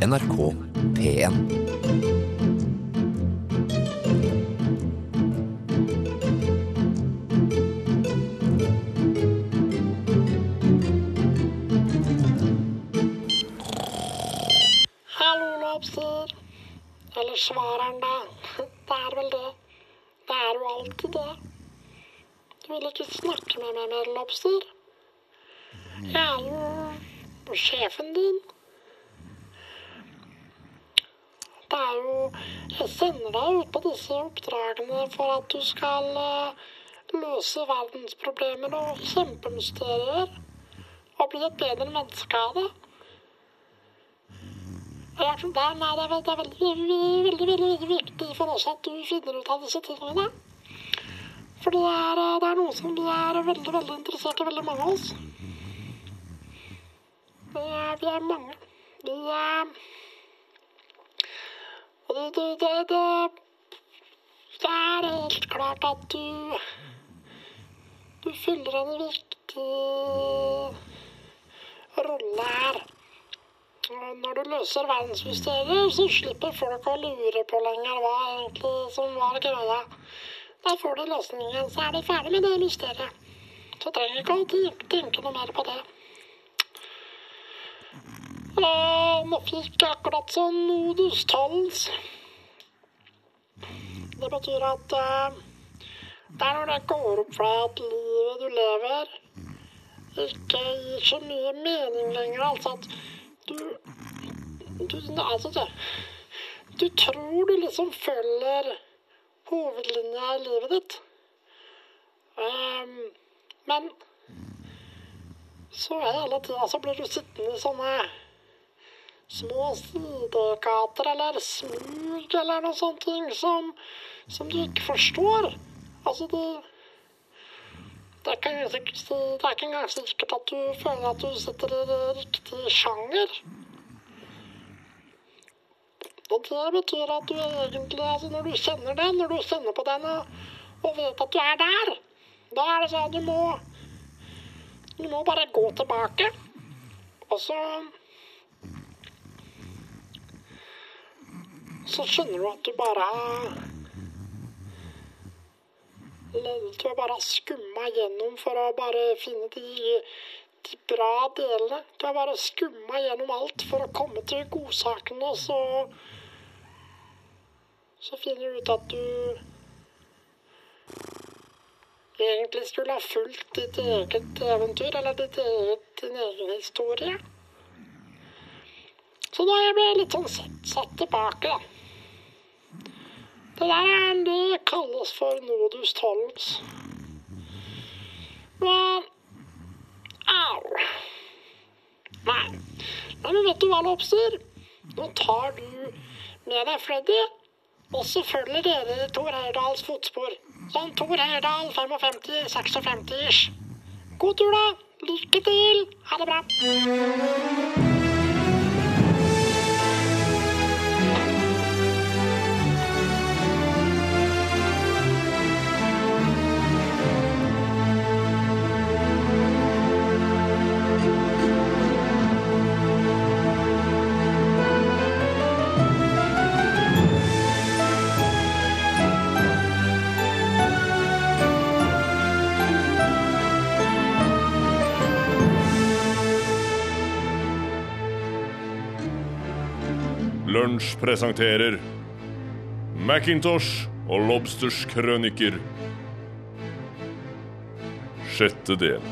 NRK P1. Hallo, lobster. Eller svareren, da. Det er vel det. Det er jo alltid det. Du vil ikke snakke med meg mer, lobster? Jeg er jo sjefen din. Det er jo Jeg sender deg ut på disse oppdragene for at du skal eh, løse verdensproblemer og kjempemysterier. Og bli et bedre menneske av det. Er, nei, det er, veldig, veldig, veldig, viktig for oss at du finner ut av disse tingene. For det er, eh, det er noe som vi er veldig, veldig interessert i, veldig mange av oss. Vi er, vi er mange. Vi er det, det, det, det, er helt klart at du Du fyller en viktig rolle her. Når du løser verdensmysterier, så slipper folk å lure på lenger hva egentlig som var greia. Da får de løsningen, så er de ferdig med det mysteriet. Så trenger ikke å tenke noe mer på det. Nå fikk akkurat sånn nodus tolls. Det betyr at eh, det er når det går opp deg at livet du lever, ikke gir så mye mening lenger. Altså at du, du Altså, du tror du liksom følger hovedlinja i livet ditt. Um, men så hele tida så blir du sittende i sånne små sidegater eller smug eller noe sånt ting som, som du ikke forstår. Altså, det det er, ikke, det er ikke engang sikkert at du føler at du sitter i riktig sjanger. Og det betyr at du egentlig, altså når du kjenner den, når du kjenner på den og, og vet at du er der, da er det sånn at du må Du må bare gå tilbake, og så Så skjønner du at du bare Du har bare skumma gjennom for å bare finne de, de bra delene. Du har bare skumma gjennom alt for å komme til godsakene, og så Så finner du ut at du egentlig skulle ha fulgt ditt eget eventyr, eller ditt eget, din egen historie. Så da ble jeg litt sånn satt, satt tilbake, da. Det der det kalles for nodus tollens. Men Au. Nei. Nei, men vet du hva, Lobster? Nå tar du med deg Freddy, og så følger dere i Tor Heyerdahls fotspor. Sånn Tor Heyerdahl 55-56 ish. God tur, da. Lykke til. Ha det bra. Lunsj presenterer Macintosh og Lobsters krøniker. Sjette del.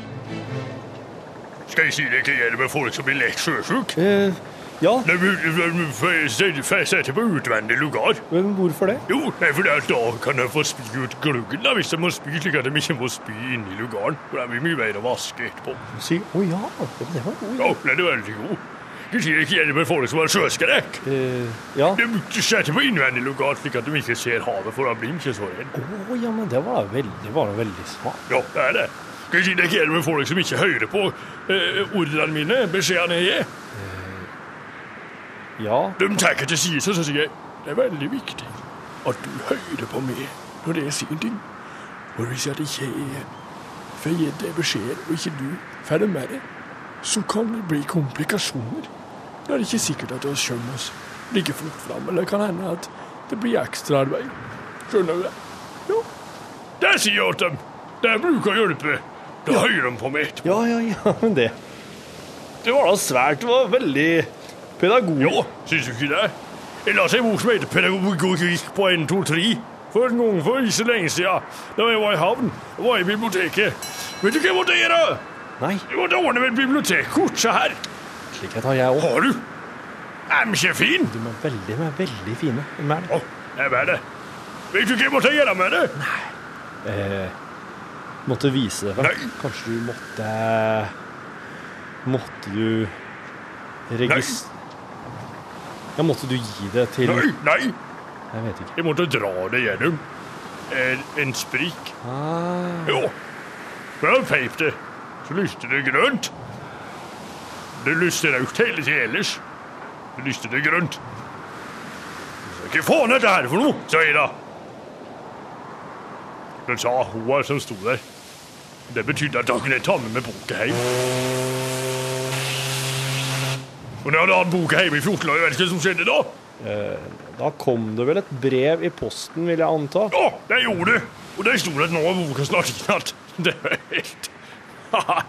Skal jeg si det ikke gjelder med folk som blir lett sjøsjuke? Eh, ja, jeg setter på utvendig lugar. men hvorfor det? Jo, nei, for da kan de få spy ut gluggen da, hvis de må spy, slik at de ikke må spy inni lugaren. For det blir mye bedre å vaske etterpå. Si, å ja, det var god. Ja, den er veldig god. Du sier det ikke gjelder med folk som har sjøskrekk. Uh, ja. De setter på innvendig lugar slik at de ikke ser havet, for da blir de ikke så redde. Å ja, men det var veldig, det var veldig smart. Ja, det er det. Skal sier si det ikke gjelder med folk som ikke hører på eh, ordene mine, beskjedene jeg gir. Ja, De tar ikke til side, så sier jeg det er veldig viktig at du hører på meg når jeg sier ting. For hvis jeg ikke er får gitt deg beskjed, og ikke du får det med deg, så kan det bli komplikasjoner. Da er det ikke sikkert at vi kommer oss like fort fram, eller det kan hende at det blir ekstraarbeid. Skjønner du det? Jo. Det sier jeg til dem. Det bruker å hjelpe. Da hører de på meg etterpå. Ja, ja, ja, men det Det var da svært. Det var veldig pedagog. Ja, syns du ikke det? Jeg la seg bort som heter Pedagogikk på 1, 2, 3. For en gang for ikke lenge siden, da jeg var i havn var i biblioteket. Vet du hva jeg måtte gjøre? Nei, Jeg måtte ordne med et bibliotekkort. Se her. Slik har jeg òg. Har du? Er De er veldig, de er veldig fine. De er det. Å, jeg er det. Vet du hva jeg måtte gjøre med det? Nei. Eh, måtte vise det. Nei. Kanskje du måtte Måtte du regis... Ja, måtte du gi det til Nei, nei. Jeg vet ikke. Jeg måtte dra det gjennom en, en sprik. Ah, Jo. Før peip det, så lyste det grønt. Det lyste rødt hele tiden ellers. Det lyste det grønt. Hva faen er dette her for noe, sa jeg da. Den sa hoa som sto der. Det betydde at da kunne ta med meg boka hjem. Og når jeg hadde hatt boka hjemme i 14 år, vet du hva som skjedde da. da kom det vel et brev i posten, vil jeg anta. Ja, det gjorde det. Og det sto at nå er boka snart innatt. Det er helt.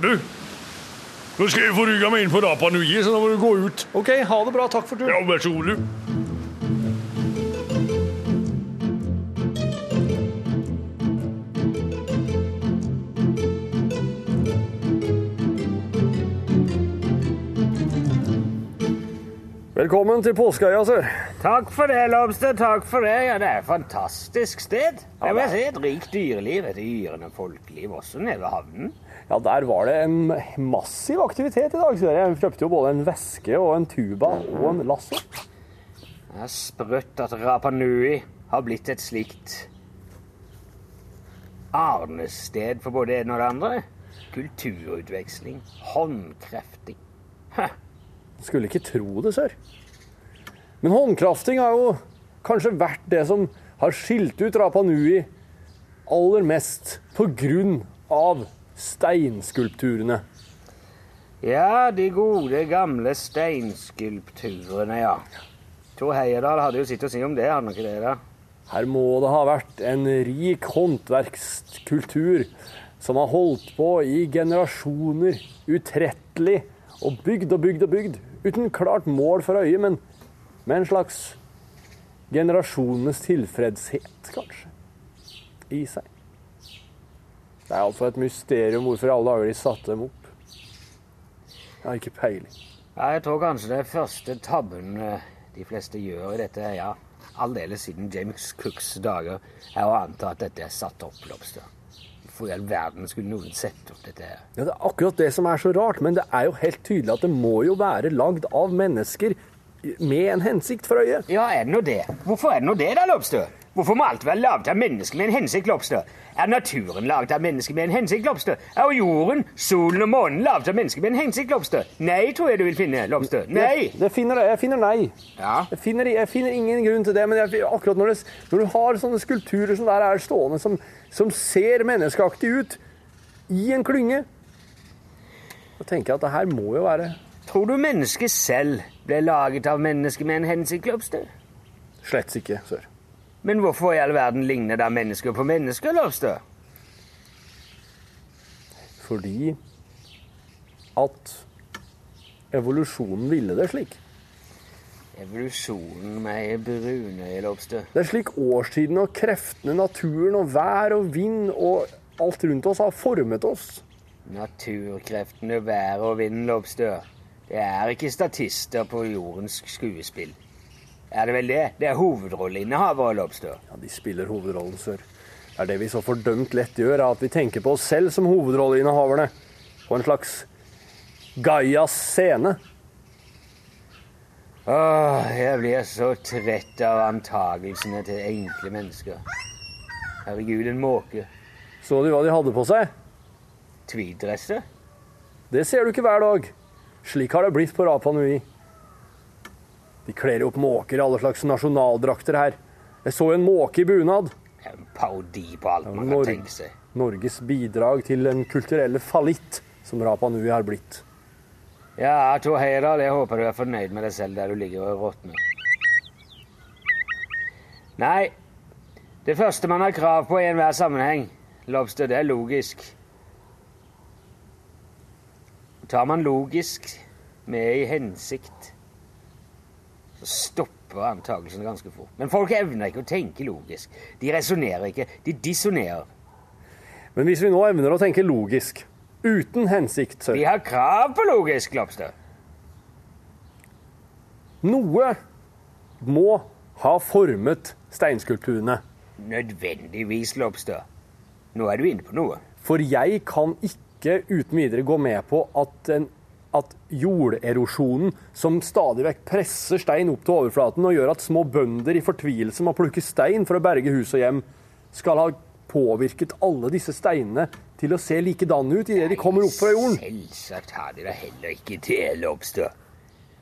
Du, nå skal jeg få rygga meg inn på Rapa Nui, så da må du gå ut. OK, ha det bra. Takk for turen. Ja, vær så god, du. Velkommen til påskeøya, sør. Takk for det, Lobster. Takk for det. Ja, det er et fantastisk sted. Jeg vil si et rikt dyreliv, et yrende folkeliv også nede ved havnen. Ja, der var det en massiv aktivitet i dag. Så jeg kjøpte jo både en veske og en tuba og en lasso. Det er sprøtt at Rapa Nui har blitt et slikt arnested for både det ene og det andre. Kulturutveksling, håndkrefting. Hæ. Skulle ikke tro det, sør. Men håndkrafting har jo kanskje vært det som har skilt ut Rapa Nui aller mest av steinskulpturene. Ja, de gode, gamle steinskulpturene, ja. Tor Heyerdahl hadde jo sitt å si om det, hadde han ikke det? da? Her må det ha vært en rik håndverkskultur som har holdt på i generasjoner, utrettelig, og bygd og bygd og bygd, uten klart mål for øye, men med en slags generasjonenes tilfredshet, kanskje, i seg. Det er altså et mysterium hvorfor alle dager de satte dem opp. Jeg har ikke peiling. Jeg tror kanskje det første tabben eh, de fleste gjør i dette, ja, aldeles siden James Cooks dager, er å anta at dette er satt opp, Lobster. Hvorfor i all verden skulle noen sette opp dette her? Ja, Det er akkurat det som er så rart, men det er jo helt tydelig at det må jo være lagd av mennesker med en hensikt for øye. Ja, er det nå det? Hvorfor er det nå det, da, Lopstø? Hvorfor må alt være laget av mennesker med en hensikt, Lopstø? Er naturen laget av mennesker med en hensikt, Lopstø? Er jorden, solen og månen laget av mennesker med en hensikt, Lopstø? Nei, tror jeg du vil finne, Lopstø. Nei! Jeg, det finner, jeg finner nei. Ja. Jeg finner, jeg finner ingen grunn til det, men jeg, akkurat når, det, når du har sånne skulpturer som der er stående, som, som ser menneskeaktig ut, i en klynge, Da tenker jeg at det her må jo være Tror du mennesket selv ble laget av mennesker med en hensikt, Lobster? slett ikke, sør. Men hvorfor i all verden ligner da mennesker på mennesker, Lobster? Fordi at evolusjonen ville det slik. Evolusjonen med brune Lobster. Det er slik årstiden og kreftene, naturen og vær og vind og alt rundt oss har formet oss. Naturkreftene, vær og vind, Lobster. Det er ikke statister på jordens skuespill. Er det vel det? Det er hovedrolleinnehavere, Lobster. Ja, de spiller hovedrollen, sør. Det er det vi så fordømt lett gjør, er at vi tenker på oss selv som hovedrolleinnehaverne. På en slags Gaias scene. Åh, jeg blir så trett av antagelsene til enkle mennesker. Herregud, en måke. Så du hva de hadde på seg? Tweeddresser? Det ser du ikke hver dag. Slik har det blitt på Rapa Nui. De kler opp måker i alle slags nasjonaldrakter her. Jeg så en måke i bunad. En parodi på alt man kan tenke seg. Norges bidrag til den kulturelle fallitt som Rapa Nui har blitt. Ja, Tor Heyerdahl, jeg håper du er fornøyd med deg selv der du ligger og råtner. Nei, det første man har krav på i enhver sammenheng, Lobster, det er logisk. Tar man logisk med i hensikt, så stopper antakelsen ganske fort. Men folk evner ikke å tenke logisk. De resonnerer ikke, de dissonerer. Men hvis vi nå evner å tenke logisk, uten hensikt, sør Vi har krav på logisk, Lobster. Noe må ha formet steinskulpturene. Nødvendigvis, Lobster. Nå er du inne på noe. For jeg kan ikke uten videre gå med på at, en, at jorderosjonen, som stadig vekk presser stein opp til overflaten og gjør at små bønder i fortvilelse må plukke stein for å berge hus og hjem, skal ha påvirket alle disse steinene til å se likedanne ut idet de kommer opp fra jorden. Selvsagt har de da heller ikke det, Lobster.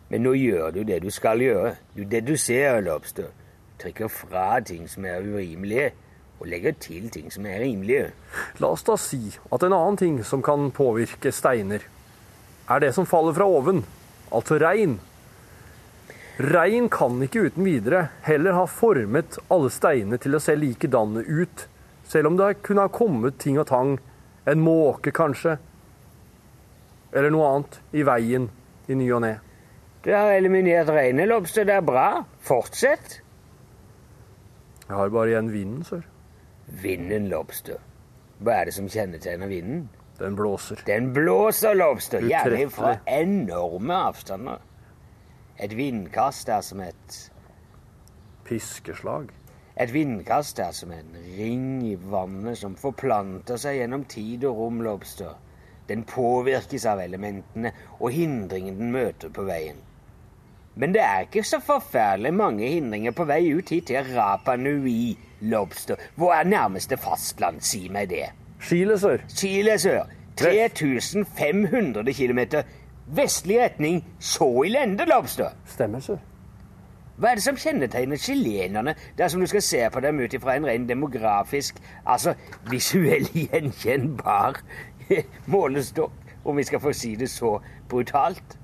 Men nå gjør du det du skal gjøre. Du deduserer, Lobster. Trekker fra ting som er urimelige, og legger til ting som er rimelige. La oss da si at en annen ting som kan påvirke steiner, er det som faller fra oven, altså regn. Regn kan ikke uten videre heller ha formet alle steinene til å se likedanne ut, selv om det kunne ha kommet ting og tang, en måke kanskje, eller noe annet, i veien i ny og ne. Du har eliminert reinelobster. Det er bra. Fortsett. Jeg har bare igjen vinden, sør. Vinden, Lobster. Hva er det som kjennetegner vinden? Den blåser. Den blåser, Lobster, gjerne fra enorme avstander. Et vindkast er som et Piskeslag. Et vindkast er som en ring i vannet som forplanter seg gjennom tid og rom, Lobster. Den påvirkes av elementene og hindringen den møter på veien. Men det er ikke så forferdelig mange hindringer på vei ut hit til Rapa Nui, Lobster. Hvor er nærmeste fastland? Si meg det. Chile, sør. Chile sør. 3500 km vestlig retning, så i lende, Lobster. Stemmer, sør. Hva er det som kjennetegner chilenerne dersom du skal se på dem ut ifra en ren demografisk, altså visuell gjenkjennbar målestokk, om vi skal få si det så brutalt?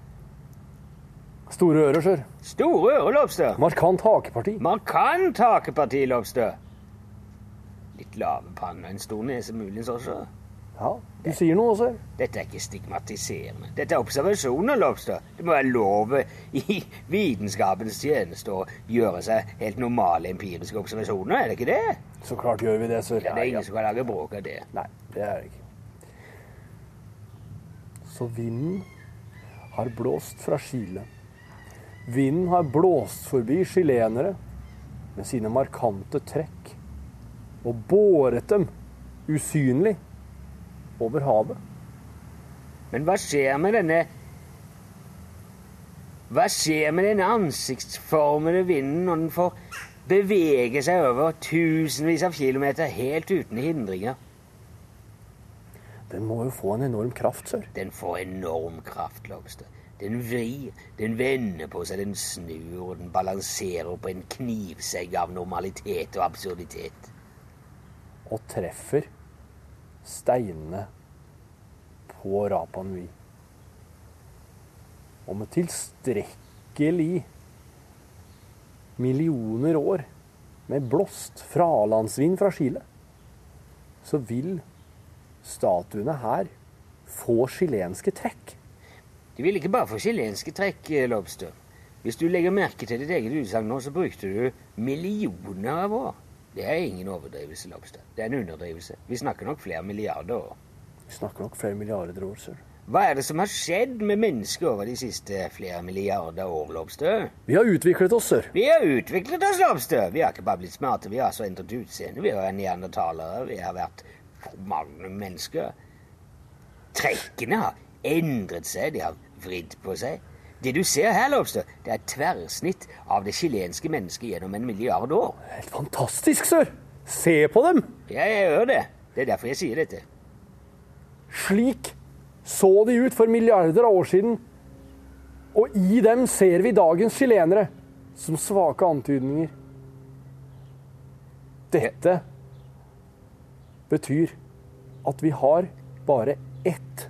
Store ører, sør. Store ører, Lobster. Markant hakeparti. Markant hakeparti, Lobster. Litt lave panner, en stor nese muligens også. Ja, du sier noe, sør. Dette er ikke stigmatiserende. Dette er observasjoner, Lobster. Det må være lov i vitenskapens tjeneste å gjøre seg helt normale empiriske observasjoner, er det ikke det? Så klart gjør vi det, sør. Ja, det er ingen som kan lage bråk av det. Nei, det er det ikke. Så vinden har blåst fra Chile. Vinden har blåst forbi chilenere med sine markante trekk og båret dem usynlig over havet. Men hva skjer med denne Hva skjer med denne ansiktsformede vinden når den får bevege seg over tusenvis av kilometer helt uten hindringer? Den må jo få en enorm kraft, sør. Den får enorm kraft, Lobster. Den vrir, den vender på seg, den snur, og den balanserer på en knivsegg av normalitet og absurditet. Og treffer steinene på Rapa Nui. Og med tilstrekkelig millioner år med blåst fralandsvind fra Chile, så vil statuene her få chilenske trekk. De vil ikke bare få chilenske trekk, eh, Lobster. Hvis du legger merke til ditt eget utsagn nå, så brukte du millioner av år. Det er ingen overdrivelse, Lobster. Det er en underdrivelse. Vi snakker nok flere milliarder år. Vi snakker nok flere milliarder år, sør. Hva er det som har skjedd med mennesket over de siste flere milliarder år, Lobster? Vi har utviklet oss, sør. Vi har utviklet oss, Lobster. Vi har ikke bare blitt smarte, vi har også endret utseende. Vi har vært neandertalere, vi har vært mange mennesker. Trekkene har endret seg, de har vridd på seg. Det du ser her, Lobster, det er et tverrsnitt av det chilenske mennesket gjennom en milliard år. Helt fantastisk, sør! Se på dem! Ja, jeg gjør det. Det er derfor jeg sier dette. Slik så de ut for milliarder av år siden. Og i dem ser vi dagens chilenere som svake antydninger. Dette betyr at vi har bare ett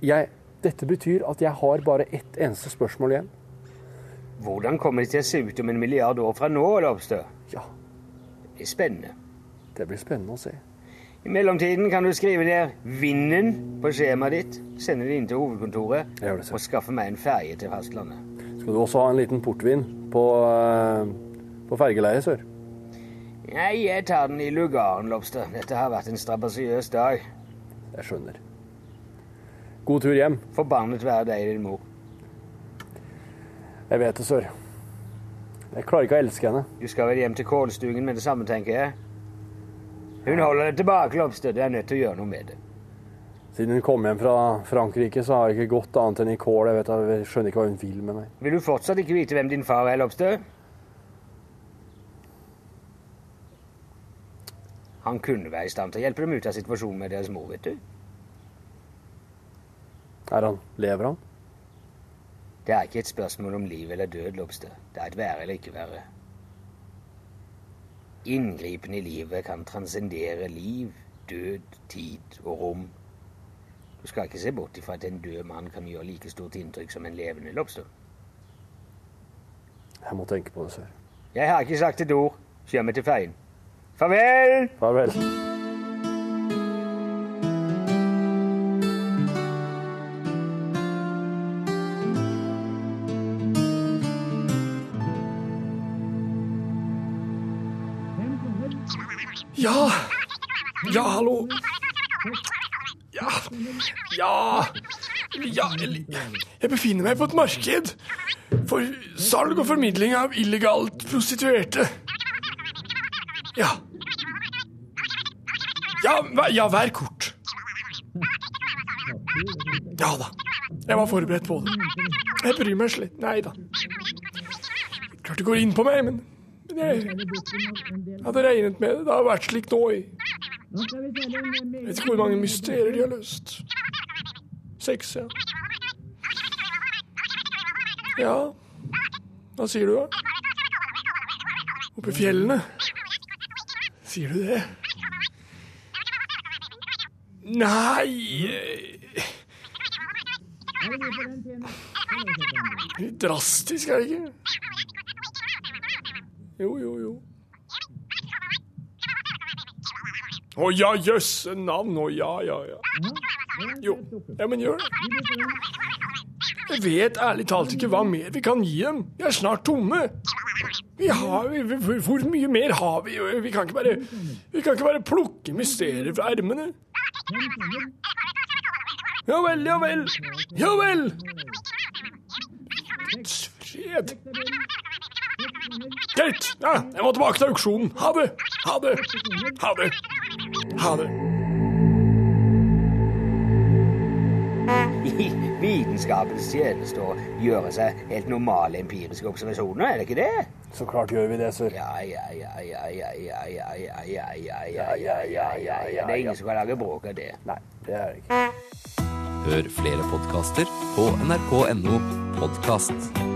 Jeg Dette betyr at jeg har bare ett eneste spørsmål igjen. Hvordan kommer det til å se ut om en milliard år fra nå, Lobster? Ja, Det blir spennende. det blir spennende å se. I mellomtiden kan du skrive ned vinden på skjemaet ditt, sende det inn til hovedkontoret og skaffe meg en ferje til fastlandet. Skal du også ha en liten portvin på, eh, på fergeleiet, sør? Nei, jeg tar den i lugaren, Lobster. Dette har vært en strabasiøs dag. Jeg skjønner. God tur hjem. Forbannet være deg, din mor. Jeg vet det, sør. Jeg klarer ikke å elske henne. Du skal vel hjem til kålstugen med det samme, tenker jeg. Hun holder deg tilbake, Lobster. Du er nødt til å gjøre noe med det. Siden hun kom hjem fra Frankrike, så har jeg ikke gått annet enn i kål. Jeg, vet, jeg skjønner ikke hva hun vil med meg. Vil du fortsatt ikke vite hvem din far er, Lobster? Han kunne være i stand til å hjelpe dem ut av situasjonen med deres mor, vet du. Er han Lever han? Det er ikke et spørsmål om liv eller død, Lobster. Det er et være eller ikke være. Inngripen i livet kan transcendere liv, død, tid og rom. Du skal ikke se bort ifra at en død mann kan gjøre like stort inntrykk som en levende Lobster. Jeg må tenke på det, sør. Jeg har ikke sagt et ord. Kjør meg til ferjen. Farvel! Farvel. Ja, Jeg befinner meg på et marked for salg og formidling av illegalt prostituerte. Ja. Ja, ja, vær kort. Ja da. Jeg var forberedt på det. Jeg bryr meg slett Nei da. Klart det går inn på meg, men men jeg hadde regnet med det. Det har vært slik nå i Jeg vet ikke hvor mange mysterier de har løst. Seks, ja. Ja, hva sier du, da? Oppe i fjellene? Sier du det? Nei Litt drastisk, er det ikke? Jo, jo, jo. Å ja, jøsse navn. Å ja, ja, ja. Jo, ja, men gjør det. Vet ærlig talt ikke hva mer vi kan gi dem. Vi er snart tomme. Vi har, hvor, hvor mye mer har vi? Vi kan ikke bare, vi kan ikke bare plukke mysterier fra ermene. Ja vel, ja vel. Ja vel. Guds fred. Greit. Ja, jeg må tilbake til auksjonen. Ha det. Ha det. Ha det. Ha det. Vitenskapens tjeneste å gjøre seg helt normale empiriske observasjoner, er det ikke det? Så klart gjør vi det, sir. Ja, ja, ja, ja, ja, ja, ja, ja, ja, ja, ja, ja, ja, ja, ja. Det er ingen som kan lage bråk av det. Nei, det er det ikke. Hør flere podkaster på nrk.no podkast.